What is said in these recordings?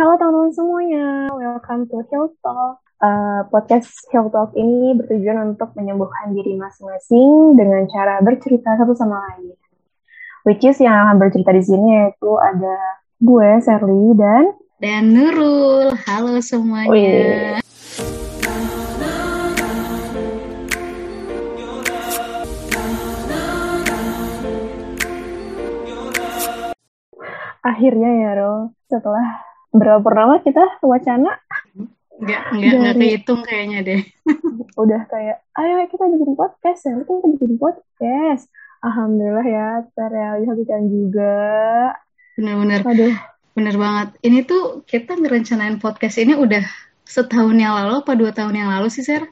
Halo teman-teman semuanya, welcome to Hill Talk. Uh, podcast Hill Talk ini bertujuan untuk menyembuhkan diri masing-masing dengan cara bercerita satu sama lain. Which is yang akan bercerita di sini yaitu ada gue, Sherly, dan... Dan Nurul. Halo semuanya. Wih. akhirnya ya Ro setelah berapa purnama kita wacana Enggak, enggak, enggak kehitung kayaknya deh. udah kayak, ayo kita bikin podcast ya, kita bikin podcast. Alhamdulillah ya, terrealisasikan juga. Bener-bener. Aduh. Bener banget. Ini tuh kita ngerencanain podcast ini udah setahun yang lalu apa dua tahun yang lalu sih, Ser?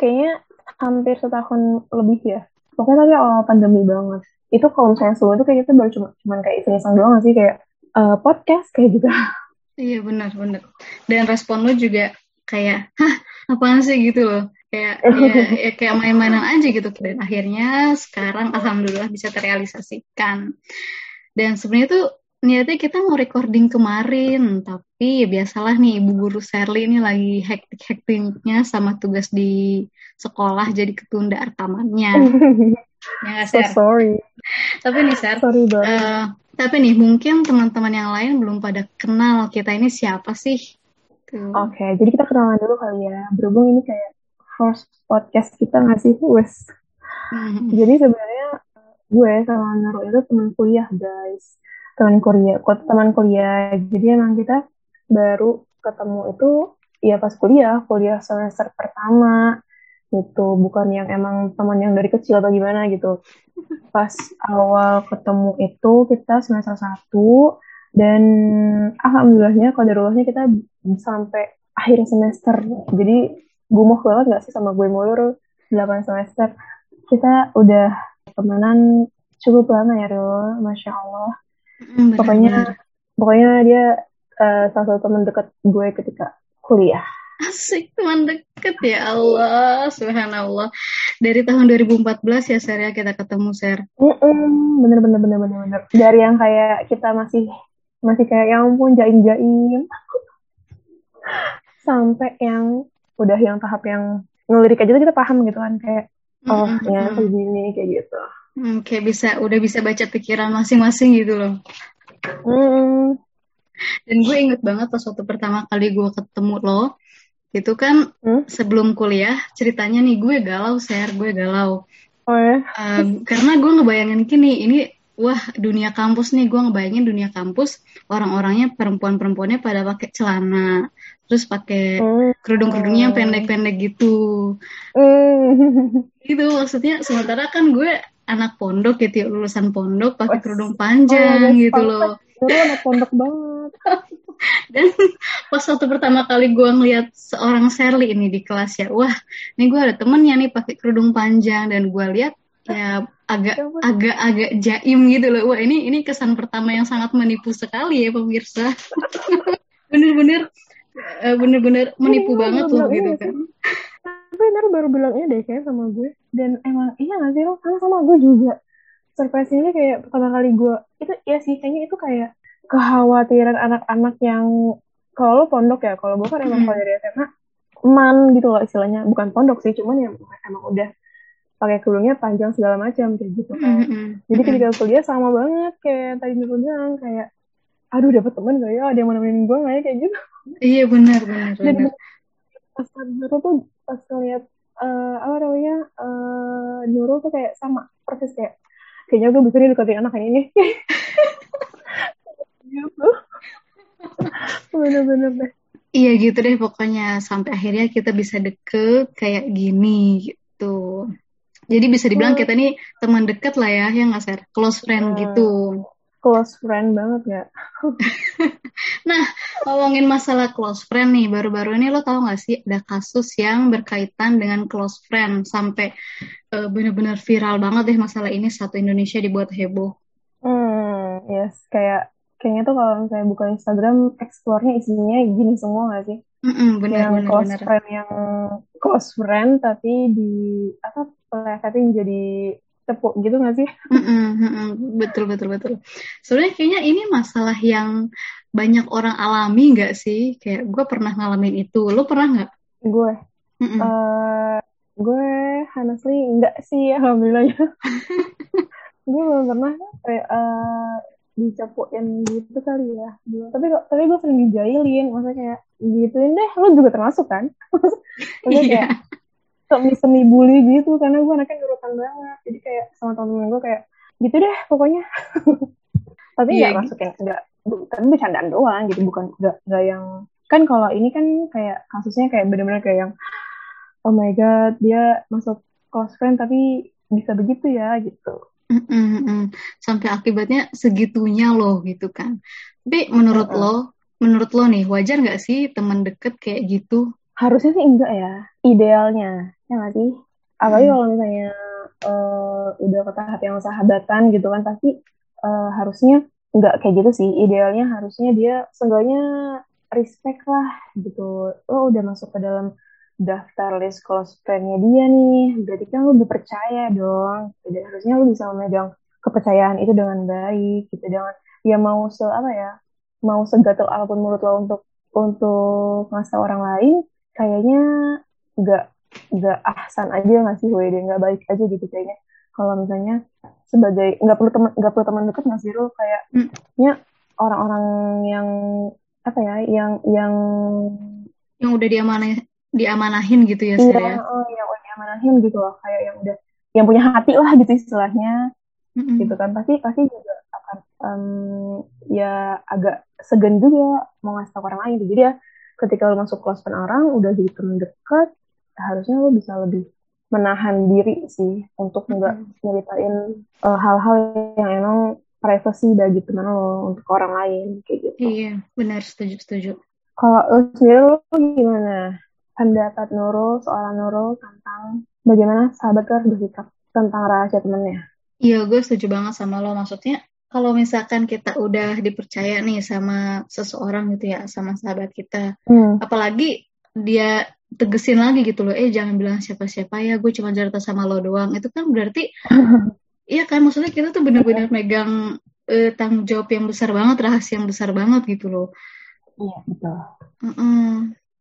Kayaknya hampir setahun lebih ya. Pokoknya tadi awal pandemi banget itu kalau misalnya sebelum itu kayak kita baru cuma cuman kayak iseng-iseng doang sih kayak uh, podcast kayak gitu. Iya benar benar. Dan respon lu juga kayak hah apaan sih gitu loh. Kayak ya, ya kayak main-mainan aja gitu. Dan akhirnya sekarang alhamdulillah bisa terrealisasikan. Dan sebenarnya tuh niatnya kita mau recording kemarin, tapi ya biasalah nih ibu guru Sherly ini lagi hektik-hektiknya sama tugas di sekolah jadi ketunda rekamannya. ya so sorry. Tapi nih, Sar. Sorry banget. Uh, tapi nih, mungkin teman-teman yang lain belum pada kenal kita ini siapa sih? Oke, okay, jadi kita kenalan dulu kali ya. Berhubung ini kayak first podcast kita ngasih wes. Mm-hmm. Jadi sebenarnya gue sama Nurul itu teman kuliah, guys. Teman kuliah, teman kuliah. Jadi emang kita baru ketemu itu ya pas kuliah, kuliah semester pertama gitu. Bukan yang emang teman yang dari kecil atau gimana gitu. Pas awal ketemu itu kita semester satu dan alhamdulillahnya kodarullahnya kita sampai akhir semester. Jadi gue mau banget gak sih sama gue mulur 8 semester? Kita udah temenan cukup lama ya Rul. Masya Allah. Mm, pokoknya pokoknya dia uh, salah satu teman dekat gue ketika kuliah Asik teman deket ya Allah, subhanallah. Dari tahun 2014 ya Ser ya kita ketemu Ser. bener bener bener bener bener. Dari yang kayak kita masih masih kayak yang ampun jaim jaim sampai yang udah yang tahap yang ngelirik aja kita paham gitu kan kayak oh mm -hmm. ya begini kayak gitu. Hmm, kayak bisa udah bisa baca pikiran masing-masing gitu loh. Mm. Dan gue inget banget pas waktu pertama kali gue ketemu lo, itu kan hmm? sebelum kuliah ceritanya nih gue galau share gue galau oh ya um, karena gue ngebayangin gini ini wah dunia kampus nih gue ngebayangin dunia kampus orang-orangnya perempuan-perempuannya pada pakai celana terus pakai hmm. kerudung-kerudungnya yang pendek-pendek gitu hmm. gitu maksudnya sementara kan gue anak pondok gitu lulusan pondok pakai kerudung panjang oh, gitu loh. Dulu anak pondok banget. Dan pas waktu pertama kali gue ngeliat seorang Sherly ini di kelas ya wah ini gue ada temennya nih pakai kerudung panjang. Dan gue lihat ya agak ya agak agak jaim gitu loh. Wah ini ini kesan pertama yang sangat menipu sekali ya pemirsa. Bener-bener eh, bener-bener menipu iya, banget loh gitu kan tapi bener baru bilangnya deh kayak sama gue. Dan emang iya gak sih lo sama sama gue juga. Surprise-nya kayak pertama kali gue itu ya sih kayaknya itu kayak kekhawatiran anak-anak yang kalau lo pondok ya kalau gue kan emang kalau dari SMA man gitu loh istilahnya. Bukan pondok sih cuman ya emang udah pakai kerudungnya panjang segala macam kayak gitu kan. Jadi ketika kuliah sama banget kayak tadi gue bilang kayak aduh dapat temen gak ya? Ada yang mau nemenin gue gak ya? Kayak gitu. Iya benar benar dan pas Nurul tuh pas ngeliat uh, apa namanya uh, Nurul tuh kayak sama persis kayak kayaknya gue bisa nih deketin anak ini. Gitu bener-bener deh. Iya gitu deh pokoknya sampai akhirnya kita bisa deket kayak gini gitu. Jadi bisa dibilang kita nih teman deket lah ya yang nggak share close friend uh, gitu close friend banget gak nah ngomongin masalah close friend nih baru-baru ini lo tau gak sih ada kasus yang berkaitan dengan close friend sampai uh, bener-bener viral banget deh masalah ini satu Indonesia dibuat heboh hmm yes kayak kayaknya tuh kalau misalnya buka Instagram explore-nya isinya gini semua gak sih? Mm-mm, bener, yang bener, close bener. friend yang close friend tapi di apa tapi jadi cepuk gitu gak sih? Mm-mm, betul betul betul. Sebenarnya kayaknya ini masalah yang banyak orang alami nggak sih? Kayak gue pernah ngalamin itu. Lo pernah nggak? Gue, uh, gue honestly enggak sih alhamdulillahnya. gue belum pernah kayak uh, dicepuin gitu kali ya. Tapi tapi gue sering dijailin, maksudnya kayak gituin deh. Lo juga termasuk kan? maksudnya kayak semi semi bully gitu karena gue anaknya nurutan banget. Jadi kayak sama temen-temen gue kayak gitu deh pokoknya. tapi nggak yeah. masukin nggak tapi bercandaan doang gitu bukan nggak nggak yang kan kalau ini kan kayak kasusnya kayak benar-benar kayak yang oh my god dia masuk close friend tapi bisa begitu ya gitu Mm-mm. sampai akibatnya segitunya loh gitu kan tapi menurut uh -uh. lo menurut lo nih wajar nggak sih teman deket kayak gitu harusnya sih enggak ya idealnya ya nggak sih? Apalagi hmm. kalau misalnya uh, udah ke tahap yang sahabatan gitu kan pasti uh, harusnya nggak kayak gitu sih. Idealnya harusnya dia seenggaknya respect lah gitu. Lo udah masuk ke dalam daftar list close friend-nya dia nih berarti kan lo dipercaya dong. Jadi harusnya lo bisa memegang kepercayaan itu dengan baik gitu dengan ya mau se apa ya mau segatel apa pun menurut lo untuk untuk ngasih orang lain kayaknya nggak nggak ahsan aja ngasih WD nggak baik aja gitu kayaknya kalau misalnya sebagai nggak perlu teman nggak perlu teman dekat nggak sih lo kayaknya hmm. orang-orang yang apa ya yang yang yang udah diamanah diamanahin gitu ya iya, ya? oh, yang udah diamanahin gitu loh kayak yang udah yang punya hati lah gitu istilahnya mm-hmm. gitu kan pasti pasti juga akan um, ya agak segan juga mau ngasih tahu orang lain gitu. jadi ya ketika lo masuk kelas orang udah jadi teman dekat harusnya lo bisa lebih menahan diri sih untuk nggak mm-hmm. nyeritain uh, hal-hal yang emang privacy bagi teman lo untuk orang lain kayak gitu. Iya, benar setuju setuju. Kalau lo sendiri lo gimana pendapat Nurul seorang Nurul tentang bagaimana sahabat harus bersikap tentang rahasia temennya? Iya, gue setuju banget sama lo. Maksudnya kalau misalkan kita udah dipercaya nih sama seseorang gitu ya, sama sahabat kita, hmm. apalagi dia tegesin lagi gitu loh, eh jangan bilang siapa-siapa ya, gue cuma cerita sama lo doang. Itu kan berarti, iya kan, maksudnya kita tuh bener-bener megang uh, tanggung jawab yang besar banget, rahasia yang besar banget gitu loh. Iya betul. Uh -uh.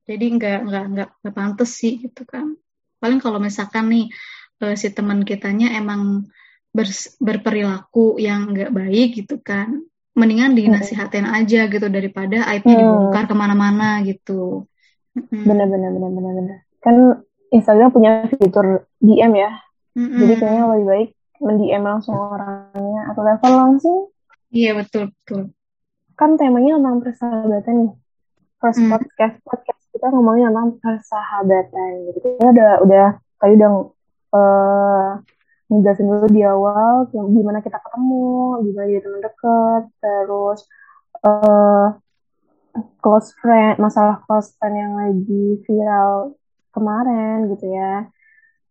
Jadi nggak nggak nggak nggak pantas sih gitu kan. Paling kalau misalkan nih uh, si teman kitanya emang ber, berperilaku yang nggak baik gitu kan, mendingan dinasihatin aja gitu daripada IP hmm. dibongkar ke mana-mana gitu. Bener-bener bener-bener bener. Kan Instagram punya fitur DM ya. Mm-hmm. Jadi kayaknya lebih baik mendm langsung orangnya atau telepon langsung. Iya betul betul. Kan temanya tentang persahabatan nih. First mm. podcast podcast kita ngomongin tentang persahabatan. Jadi kita udah udah tadi udah uh, ngejelasin dulu di awal gimana kita ketemu, gimana jadi teman dekat, terus uh, close friend, masalah close friend yang lagi viral kemarin gitu ya.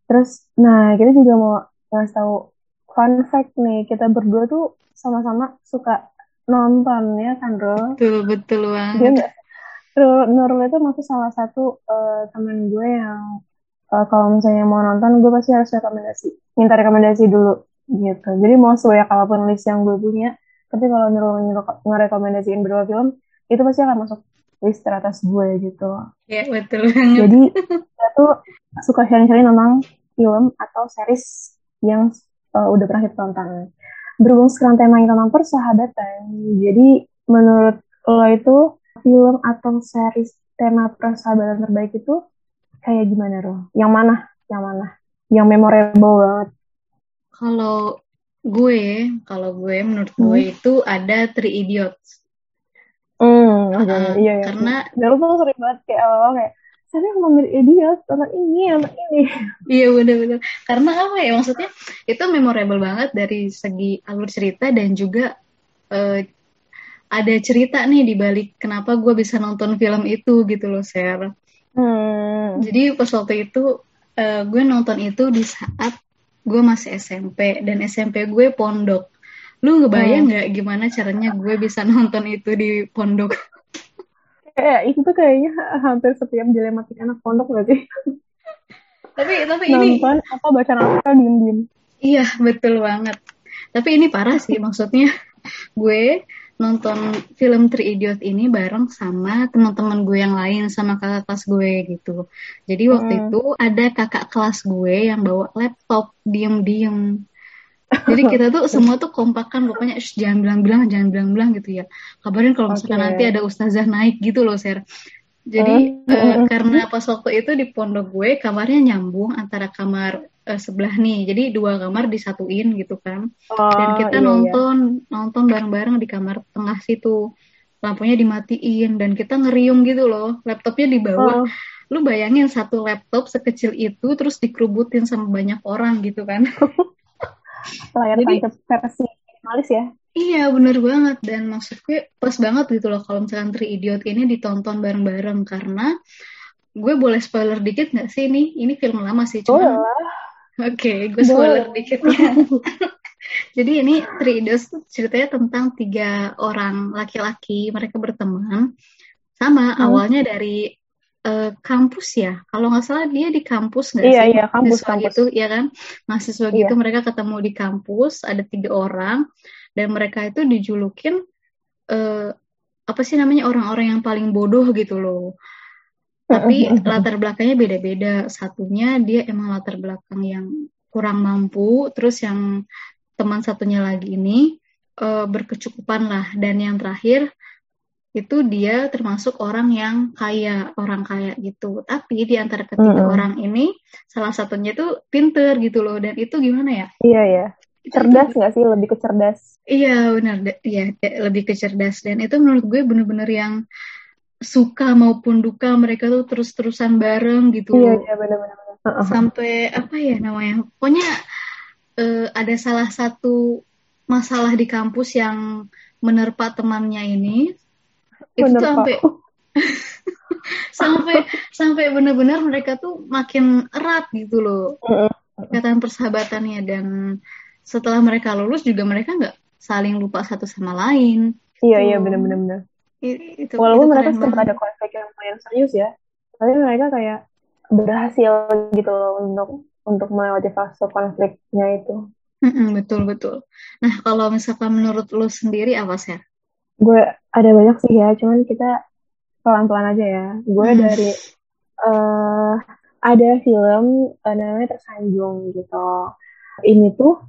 Terus, nah kita juga mau ngasih tahu fun fact nih, kita berdua tuh sama-sama suka nonton ya kan, Ro? Betul, betul banget. Dia gak, Nurul itu masuk salah satu uh, temen gue yang uh, kalau misalnya mau nonton, gue pasti harus rekomendasi. Minta rekomendasi dulu gitu. Jadi mau sesuai apa pun list yang gue punya, tapi kalau Nurul ngerekomendasiin berdua film, itu pasti akan masuk list teratas gue gitu. Iya betul. Jadi kita tuh suka sharing-sharing tentang film atau series yang uh, udah pernah kita tonton. Berhubung sekarang temanya tentang persahabatan, jadi menurut lo itu film atau series tema persahabatan terbaik itu kayak gimana Roh? Yang mana? Yang mana? Yang memorable banget? Kalau gue, kalau gue menurut hmm. gue itu ada Three Idiots. Hmm, uh, iya, iya. Karena ya, lu tuh sering banget kayak awal kayak saya ngomongin idiot anak ini anak ini iya benar-benar karena apa ya maksudnya itu memorable banget dari segi alur cerita dan juga uh, ada cerita nih di balik kenapa gue bisa nonton film itu gitu loh Sarah hmm. jadi pas waktu itu uh, gue nonton itu di saat gue masih SMP dan SMP gue pondok Lu ngebayang hmm. nggak hmm. gimana caranya gue bisa nonton itu di pondok? Kayak itu tuh kayaknya hampir setiap dilematik anak pondok gak sih? tapi tapi ini nonton apa baca novel diem diem Iya, betul banget. Tapi ini parah sih, maksudnya gue nonton film Three Idiot ini bareng sama teman-teman gue yang lain sama kakak kelas gue gitu. Jadi waktu hmm. itu ada kakak kelas gue yang bawa laptop diem-diem. Jadi kita tuh semua tuh kompakan pokoknya jangan bilang-bilang jangan bilang-bilang gitu ya. Kabarin kalau misalkan okay. nanti ada ustazah naik gitu loh, Ser. Jadi uh, uh, karena pas waktu itu di pondok gue kamarnya nyambung antara kamar uh, sebelah nih. Jadi dua kamar disatuin gitu kan. Oh, Dan kita iya, iya. nonton iya. nonton bareng-bareng di kamar tengah situ. Lampunya dimatiin dan kita ngeriung gitu loh. Laptopnya di bawah. Oh. Lu bayangin satu laptop sekecil itu terus dikerubutin sama banyak orang gitu kan. Layar Jadi, versi minimalis ya. Iya bener banget dan maksudku pas banget gitu loh kalau misalkan Tri Idiot ini ditonton bareng-bareng karena gue boleh spoiler dikit nggak sih ini ini film lama sih cuma oke okay, gue spoiler boleh. dikit ya jadi ini Tri Idiot ceritanya tentang tiga orang laki-laki mereka berteman sama hmm. awalnya dari uh, kampus ya. Kalau nggak salah dia di kampus nggak iya, sih? iya kampus kampus. gitu ya kan? Mahasiswa iya. gitu mereka ketemu di kampus ada tiga orang dan mereka itu dijulukin uh, apa sih namanya orang-orang yang paling bodoh gitu loh. Tapi latar belakangnya beda-beda. Satunya dia emang latar belakang yang kurang mampu terus yang teman satunya lagi ini uh, berkecukupan lah. Dan yang terakhir itu dia termasuk orang yang kaya orang kaya gitu. Tapi di antara ketiga mm-hmm. orang ini salah satunya itu pinter gitu loh. Dan itu gimana ya? Iya ya cerdas nggak sih? Lebih ke cerdas. Iya benar. Iya lebih ke cerdas. Dan itu menurut gue bener-bener yang suka maupun duka mereka tuh terus-terusan bareng gitu iya iya benar-benar sampai apa ya namanya? Pokoknya uh, ada salah satu masalah di kampus yang menerpa temannya ini itu tuh sampai sampai sampai benar-benar mereka tuh makin erat gitu loh ikatan persahabatannya dan setelah mereka lulus juga mereka nggak saling lupa satu sama lain. Iya iya benar-benar. Itu, Walaupun itu mereka sempat ada konflik yang lumayan serius ya, tapi mereka kayak berhasil gitu loh untuk untuk melewati fase konfliknya itu. Mm-mm, betul betul. Nah kalau misalkan menurut lo sendiri apa sih? Gue ada banyak sih ya, cuman kita pelan-pelan aja ya. Gue hmm. dari uh, ada film uh, namanya Tersanjung gitu. Ini tuh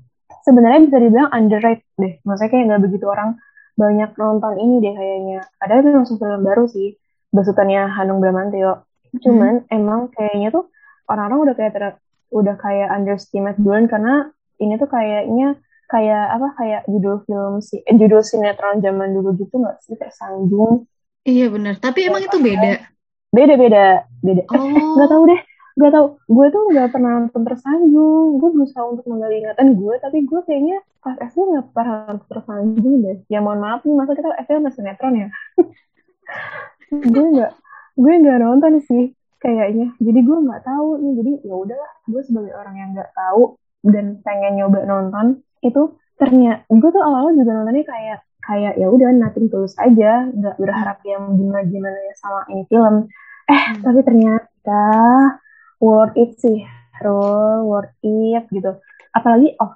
sebenarnya bisa dibilang underrated deh. Maksudnya kayak nggak begitu orang banyak nonton ini deh kayaknya. Ada itu langsung film baru sih, besutannya Hanung Bramantyo. Cuman hmm. emang kayaknya tuh orang-orang udah kayak ter udah kayak underestimate duluan karena ini tuh kayaknya kayak apa kayak judul film sih eh, judul sinetron zaman dulu gitu nggak sih? Tersanjung iya benar tapi emang itu beda? Beda beda beda. Oh. eh, nggak tahu deh gak tau gue tuh gak pernah nonton tersanjung. Gue berusaha untuk menggali ingatan gue tapi gue kayaknya pas SD gak pernah nonton tersanjung deh. Ya mohon maaf nih masa kita SD masih sinetron ya. Gue gak gue gak nonton sih kayaknya. Jadi gue gak tahu nih. Jadi ya udahlah gue sebagai orang yang gak tahu dan pengen nyoba nonton itu ternyata gue tuh awalnya juga nontonnya kayak kayak ya udah nating tulus aja nggak berharap yang gimana gimana ya sama ini film. Eh hmm. tapi ternyata worth it sih Rul worth it gitu. Apalagi oh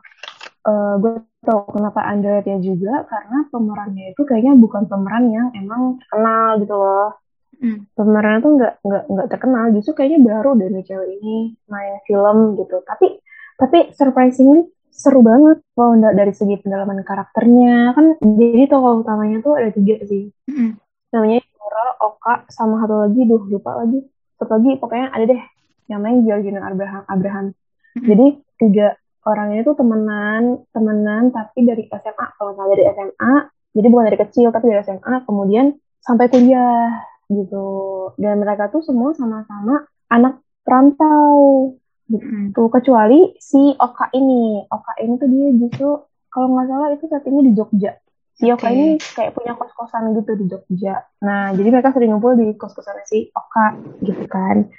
uh, gue tau kenapa underrated ya juga karena pemerannya itu kayaknya bukan pemeran yang emang terkenal gitu loh. Hmm. pemerannya tuh nggak nggak nggak terkenal justru kayaknya baru dari cewek ini main film gitu. Tapi tapi surprisingly seru banget kalau dari segi pendalaman karakternya. Kan jadi tokoh utamanya tuh ada tiga sih. Hmm. namanya Nora, Oka sama satu lagi duh lupa lagi. Satu lagi pokoknya ada deh yang main Georgina Abraham Abraham. Hmm. jadi tiga orang ini tuh temenan temenan tapi dari SMA kalau nggak dari SMA jadi bukan dari kecil tapi dari SMA kemudian sampai kuliah gitu. Dan mereka tuh semua sama-sama anak perantau gitu hmm. kecuali si Oka ini. Oka ini tuh dia justru kalau nggak salah itu saat ini di Jogja. Si Oka okay. ini kayak punya kos-kosan gitu di Jogja. Nah jadi mereka sering ngumpul di kos-kosan si Oka gitu kan.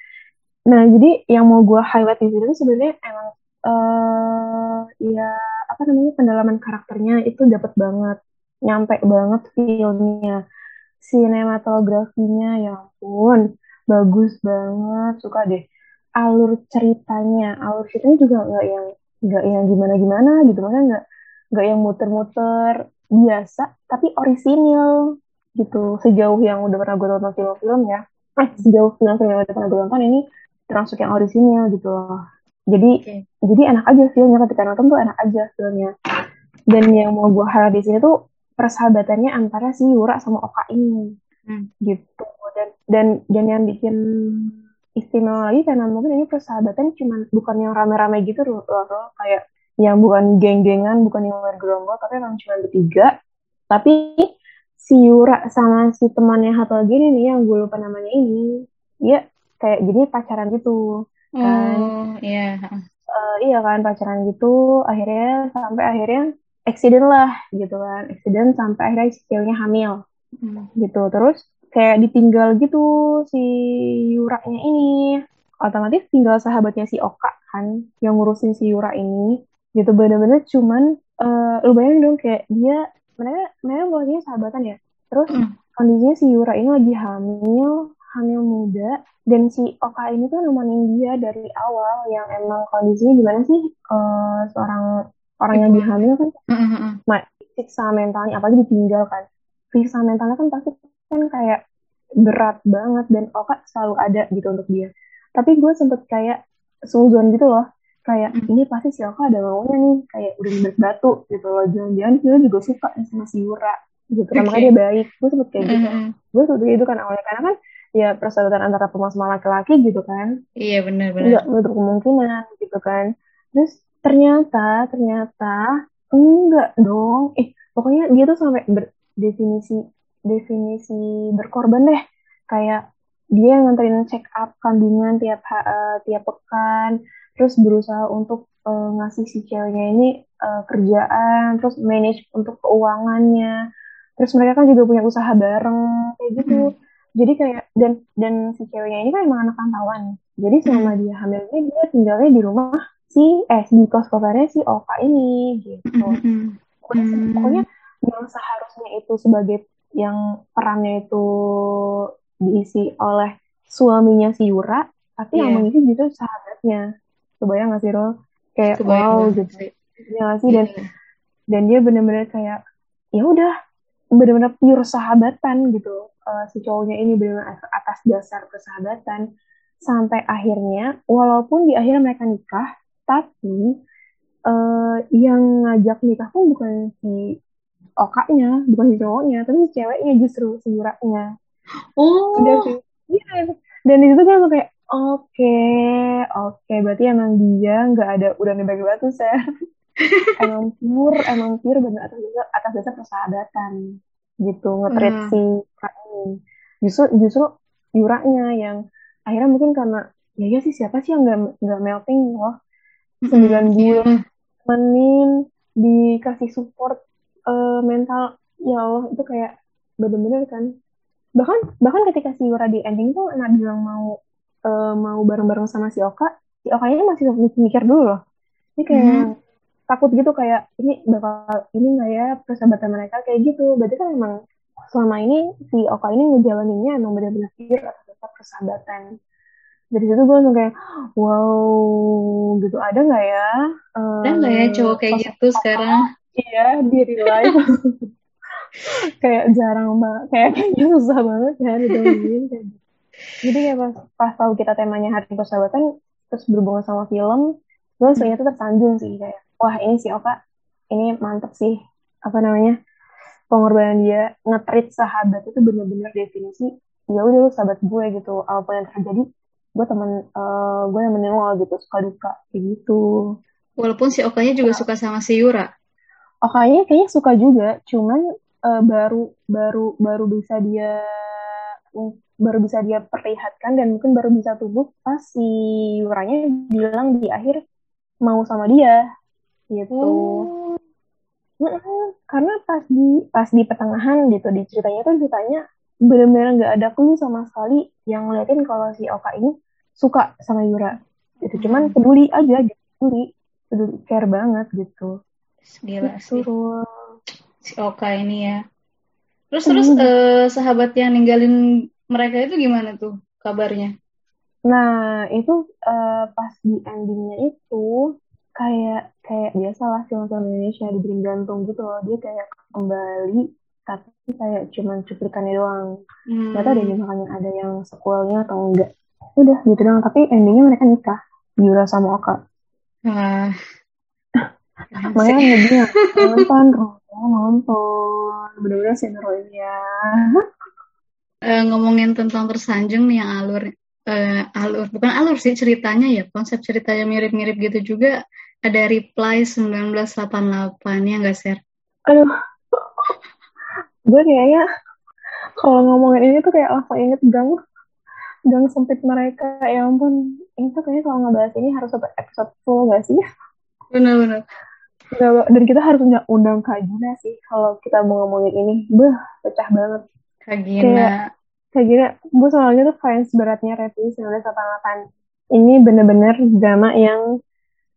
Nah, jadi yang mau gue highlight di sini sebenarnya emang uh, ya apa namanya pendalaman karakternya itu dapat banget, nyampe banget filmnya, sinematografinya ya ampun bagus banget, suka deh alur ceritanya, alur ceritanya juga nggak yang nggak yang gimana-gimana gitu. Mana nggak nggak yang muter-muter biasa tapi orisinil gitu. Sejauh yang udah pernah gue tonton film-film ya. Eh sejauh film-film yang udah pernah gue tonton ini termasuk yang orisinil gitu loh. Jadi okay. jadi enak aja filmnya. Ketika nonton tuh enak aja filmnya. Dan yang mau gue harap di sini tuh persahabatannya antara si Yura sama Oka ini. Hmm. gitu. Dan dan dan yang bikin istimewa lagi karena mungkin ini persahabatan cuman bukan yang rame-rame gitu loh, loh. Kayak yang bukan geng-gengan bukan yang bergerombol tapi emang cuma bertiga. Tapi si Yura sama si temannya satu lagi nih yang gue lupa namanya ini dia kayak jadi pacaran gitu. Kan oh, iya. uh, iya kan pacaran gitu. Akhirnya sampai akhirnya accident lah gitu kan. Accident sampai akhirnya si ceweknya hamil. Hmm. gitu terus kayak ditinggal gitu si Yura-nya ini. Otomatis tinggal sahabatnya si Oka kan yang ngurusin si Yura ini gitu. Bener-bener cuman uh, lu bayangin dong kayak dia mereka mereka mulainya sahabatan ya. Terus mm. kondisinya si Yura ini lagi hamil hamil muda dan si Oka ini tuh nemenin dia dari awal yang emang kondisinya gimana sih uh, seorang orang yang dihamil kan? Mm-hmm. siksa mentalnya apalagi ditinggal kan. Siksa mentalnya kan pasti kan kayak berat banget dan Oka selalu ada gitu untuk dia. Tapi gue sempet kayak suzon gitu loh. Kayak mm. ini pasti si Oka ada maunya nih. Kayak udah berat batu gitu loh. Jangan-jangan dia juga suka sama si Yura gitu. Okay. makanya dia baik. Gue sempet kayak gitu. Mm-hmm. gue sempet itu kan awalnya. Karena kan ya persahabatan antara pemas sama laki-laki gitu kan. Iya benar-benar nggak menutup kemungkinan gitu kan. Terus ternyata ternyata enggak dong. Eh pokoknya dia tuh sampai berdefinisi definisi berkorban deh kayak dia yang nganterin check up kandungan tiap uh, tiap pekan terus berusaha untuk uh, ngasih si ceweknya ini uh, kerjaan terus manage untuk keuangannya terus mereka kan juga punya usaha bareng kayak gitu hmm. jadi kayak dan dan si ceweknya ini kan emang anak pantauan jadi selama hmm. dia hamil ini dia tinggalnya di rumah si eh di kos kosannya si Oka ini gitu hmm. pokoknya yang seharusnya itu sebagai yang perannya itu diisi oleh suaminya si Yura, tapi yeah. yang iya. mengisi justru sahabatnya. Kebayang gak sih, Rol? Kayak Kebayang wow gitu. Ya sih dan yeah. dan dia benar-benar kayak ya udah benar-benar pure sahabatan gitu. Uh, si cowoknya ini benar-benar atas dasar persahabatan sampai akhirnya walaupun di akhirnya mereka nikah, tapi uh, yang ngajak nikah pun bukan si okaknya bukan si cowoknya tapi si ceweknya justru si Yuranya oh. Dan si iya. Dan di situ kan aku kayak oke okay, oke okay, berarti emang dia nggak ada udah bagi batu saya emang pure emang pure benar atas dasar atas dasar persahabatan. Gitu ngetrit hmm. si kak ini. Justru justru Yuranya yang akhirnya mungkin karena ya ya sih siapa sih yang nggak nggak melting loh sembilan bulan menin dikasih support uh, mental ya Allah itu kayak bener-bener kan. Bahkan bahkan ketika si Yura di ending tuh anak bilang mau uh, mau bareng-bareng sama si Oka si Oka ini masih mikir dulu loh. Ini kayak hmm. takut gitu kayak ini bakal ini nggak ya persahabatan mereka kayak gitu. Berarti kan emang selama ini si Oka ini ngejalaninnya emang benar-benar pure atas persahabatan. Dari situ gue langsung kayak wow gitu ada nggak ya ada nggak ya cowok kayak gitu sekarang iya di real life kayak jarang banget kayak kayaknya susah banget ya ditemuin gitu. jadi kayak pas pas tahu kita temanya hari persahabatan terus berhubungan sama film gue sebenarnya tuh tersanjung sih kayak wah ini si Oka ini mantep sih apa namanya pengorbanan dia ngetrit sahabat itu bener-bener definisi ya udah lu sahabat gue gitu apa pun yang terjadi gue temen uh, gue yang lo gitu suka duka kayak gitu walaupun si Okanya juga nah. suka sama si Yura oh kayaknya kayaknya suka juga. Cuman uh, baru baru baru bisa dia baru bisa dia perlihatkan dan mungkin baru bisa tumbuh pas si Yuranya bilang di akhir mau sama dia gitu. Hmm. karena pas di pas di pertengahan gitu di ceritanya tuh ceritanya benar-benar nggak ada clue sama sekali yang ngeliatin kalau si Oka ini suka sama Yura gitu. Cuman hmm. peduli aja gitu peduli peduli care banget gitu Gila sih. Si Oka ini ya. Terus terus hmm. uh, sahabat yang ninggalin mereka itu gimana tuh kabarnya? Nah itu uh, pas di endingnya itu kayak kayak biasalah film-film Indonesia dibikin gantung gitu loh dia kayak kembali tapi kayak cuman cuplikannya doang hmm. nggak tahu deh misalnya ada yang sequelnya atau enggak udah gitu doang tapi endingnya mereka nikah Yura sama Oka uh, makanya lebih nonton oh, nonton. Bener-bener sinetron ya. Uh, ngomongin tentang tersanjung nih yang alur uh, alur bukan alur sih ceritanya ya konsep ceritanya mirip-mirip gitu juga ada reply 1988 ya nggak share aduh. Gue kayaknya kalau ngomongin ini tuh kayak langsung inget gang gang sempit mereka. Ya ampun. Ini tuh kayaknya kalau ngebahas ini harus satu episode full gak sih benar-benar. Dan kita harus undang Kak Gina sih kalau kita mau ngomongin ini. Beh pecah banget. Kak Gina Kak Gina gue soalnya tuh fans beratnya Revy 1988 ini bener-bener drama yang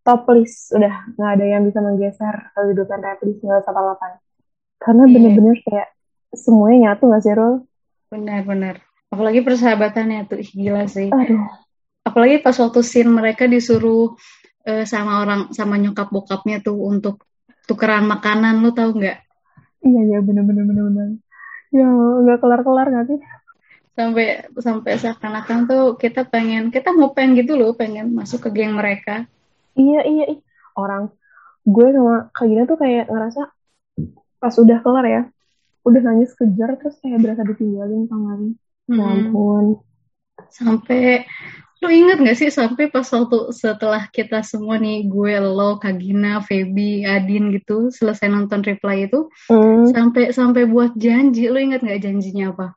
top list. Udah nggak ada yang bisa menggeser kedudukan Revy 1988 karena yeah. bener-bener kayak semuanya nyatu gak sih Rul? Benar-benar. Apalagi persahabatannya tuh gila sih. Aduh. apalagi pas waktu scene mereka disuruh uh, sama orang sama nyokap bokapnya tuh untuk tukeran makanan lu tahu nggak? Iya iya bener-bener bener-bener ya nggak kelar-kelar nggak sih? Sampai sampai seakan-akan tuh kita pengen kita mau pengen gitu loh pengen masuk ke geng mereka. Iya iya, iya. orang. Gue sama Kak Gina tuh kayak ngerasa pas udah kelar ya udah nangis kejar terus kayak berasa ditinggalin tangan ya hmm. ampun. Sampai lu inget gak sih sampai pas waktu setelah kita semua nih gue lo Kagina Feby Adin gitu selesai nonton reply itu hmm. sampai sampai buat janji lu inget gak janjinya apa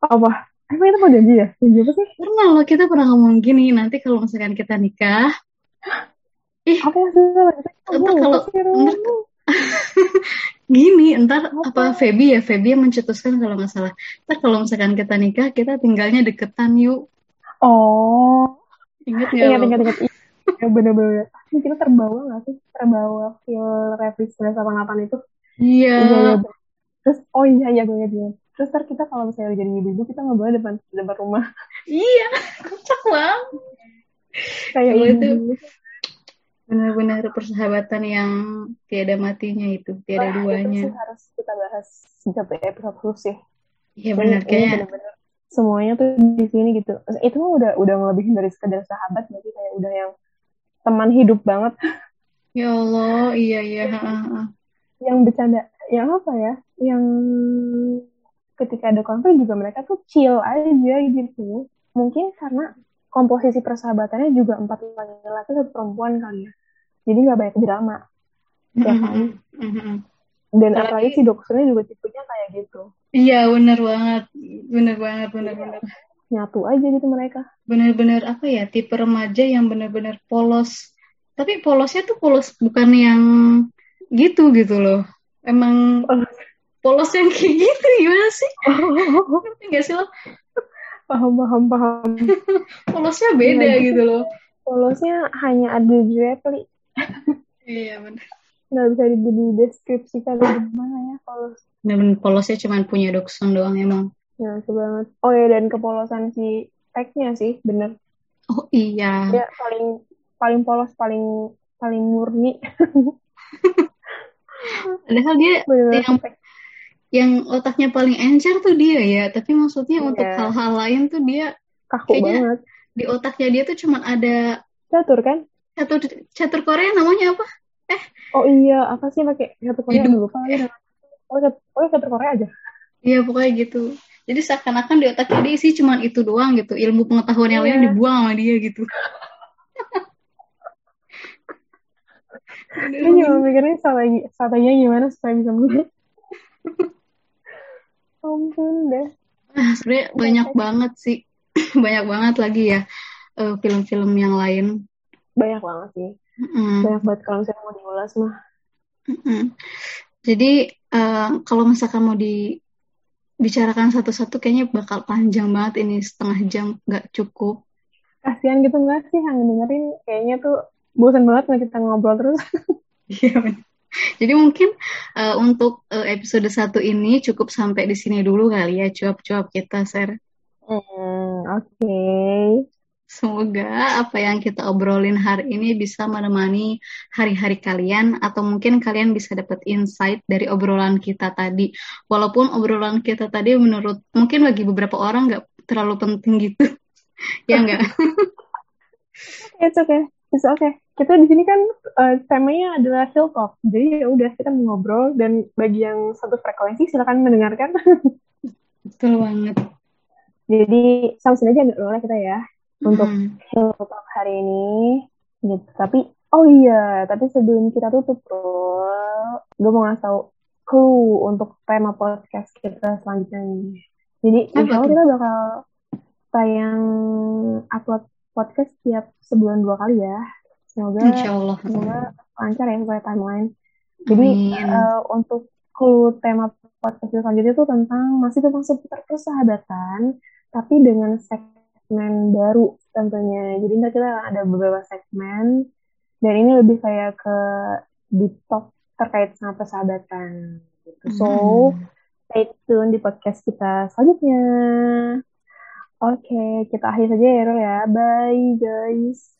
apa Emang itu mau janji ya? Janji apa sih? Pernah loh, kita pernah ngomong gini, nanti kalau misalkan kita nikah, ih, apa maksudnya? Entah kalau, gini, ntar apa, apa Feby ya, Feby yang mencetuskan kalau nggak salah. Ntar kalau misalkan kita nikah, kita tinggalnya deketan yuk. Oh, ingat nggak? Ingat, ingat, ingat. Ya bener-bener. Ini kita terbawa nggak sih? Terbawa feel revisi sama delapan itu. Iya. Yeah. Terus, oh iya, iya, gue ingat, Terus ntar kita kalau misalnya jadi ibu kita nggak boleh depan depan rumah. Iya, kocak banget. Kayak itu benar-benar persahabatan yang tiada matinya itu, tiada duanya. Itu harus kita bahas setiap episode khusus ya. Iya benar kayaknya. Bener -bener, semuanya tuh di sini gitu. Itu mah udah udah melebihin dari sekedar sahabat, berarti kayak udah yang teman hidup banget. Ya Allah, iya iya. Yang bercanda, yang apa ya? Yang ketika ada konflik juga mereka tuh chill aja gitu mungkin karena komposisi persahabatannya juga empat laki-laki satu perempuan kali ya jadi nggak banyak drama ya kan. Dan Tapi, apalagi si dokternya juga tipenya kayak gitu iya benar banget benar banget benar benar nyatu aja gitu mereka benar-benar apa ya tipe remaja yang benar-benar polos tapi polosnya tuh polos bukan yang gitu gitu loh emang oh polos yang kayak gitu gimana sih? Ngerti gak sih lo? Paham, paham, paham. Polosnya beda ya, gitu loh. Polosnya hanya ada di repli. iya benar. Nggak bisa dideskripsikan gimana ya polos. Dan polosnya cuma punya dokson doang emang. Ya, banget. Oh ya, dan kepolosan si tagnya sih, bener. Oh iya. Dia paling paling polos, paling paling murni. Padahal dia Bener. yang yang otaknya paling encer tuh dia ya tapi maksudnya yeah. untuk hal-hal lain tuh dia kaku banget di otaknya dia tuh cuman ada catur kan catur catur Korea namanya apa eh oh iya apa sih pakai catur Korea? Dulu lupa oh, oh catur Korea aja? Iya pokoknya gitu. Jadi seakan-akan di otaknya dia sih cuman itu doang gitu. Ilmu pengetahuan yang yeah. lain dibuang sama dia gitu. Ini cuma mikirnya strategi, gimana supaya bisa menang? Ampun deh. Nah, sebenarnya banyak banget sih. Banyak banget lagi ya film eh, film-film yang lain. Banyak banget sih mm. banyak banget kalau misalnya mau diulas mah mm jadi uh, kalau misalkan mau dibicarakan satu-satu kayaknya bakal panjang banget ini setengah jam nggak cukup kasihan gitu nggak sih yang dengerin kayaknya tuh bosan banget nggak kita ngobrol terus iya jadi mungkin uh, untuk uh, episode satu ini cukup sampai di sini dulu kali ya cuap-cuap kita, Ser. Hmm, Oke. Okay. Semoga apa yang kita obrolin hari ini bisa menemani hari-hari kalian atau mungkin kalian bisa dapat insight dari obrolan kita tadi. Walaupun obrolan kita tadi menurut mungkin bagi beberapa orang nggak terlalu penting gitu. ya enggak? It's okay. It's okay. Kita di sini kan uh, temanya adalah hill talk. Jadi ya udah kita ngobrol dan bagi yang satu frekuensi silakan mendengarkan. Betul banget. Jadi sampai sini aja dulu kita ya untuk hmm. hari ini gitu. Tapi oh iya, tapi sebelum kita tutup bro, gue mau ngasih tau clue untuk tema podcast kita selanjutnya nih. Jadi insya Allah kita bakal tayang upload podcast tiap sebulan dua kali ya. Semoga insya Allah. semoga lancar ya supaya timeline. Jadi uh, untuk clue tema podcast selanjutnya itu tentang masih tentang seputar persahabatan, tapi dengan segmen segmen baru tentunya. Jadi nanti kita ada beberapa segmen dan ini lebih kayak ke deep talk terkait sama persahabatan. Gitu. So hmm. stay tune di podcast kita selanjutnya. Oke, okay, kita akhir saja ya, Ro ya. Bye guys.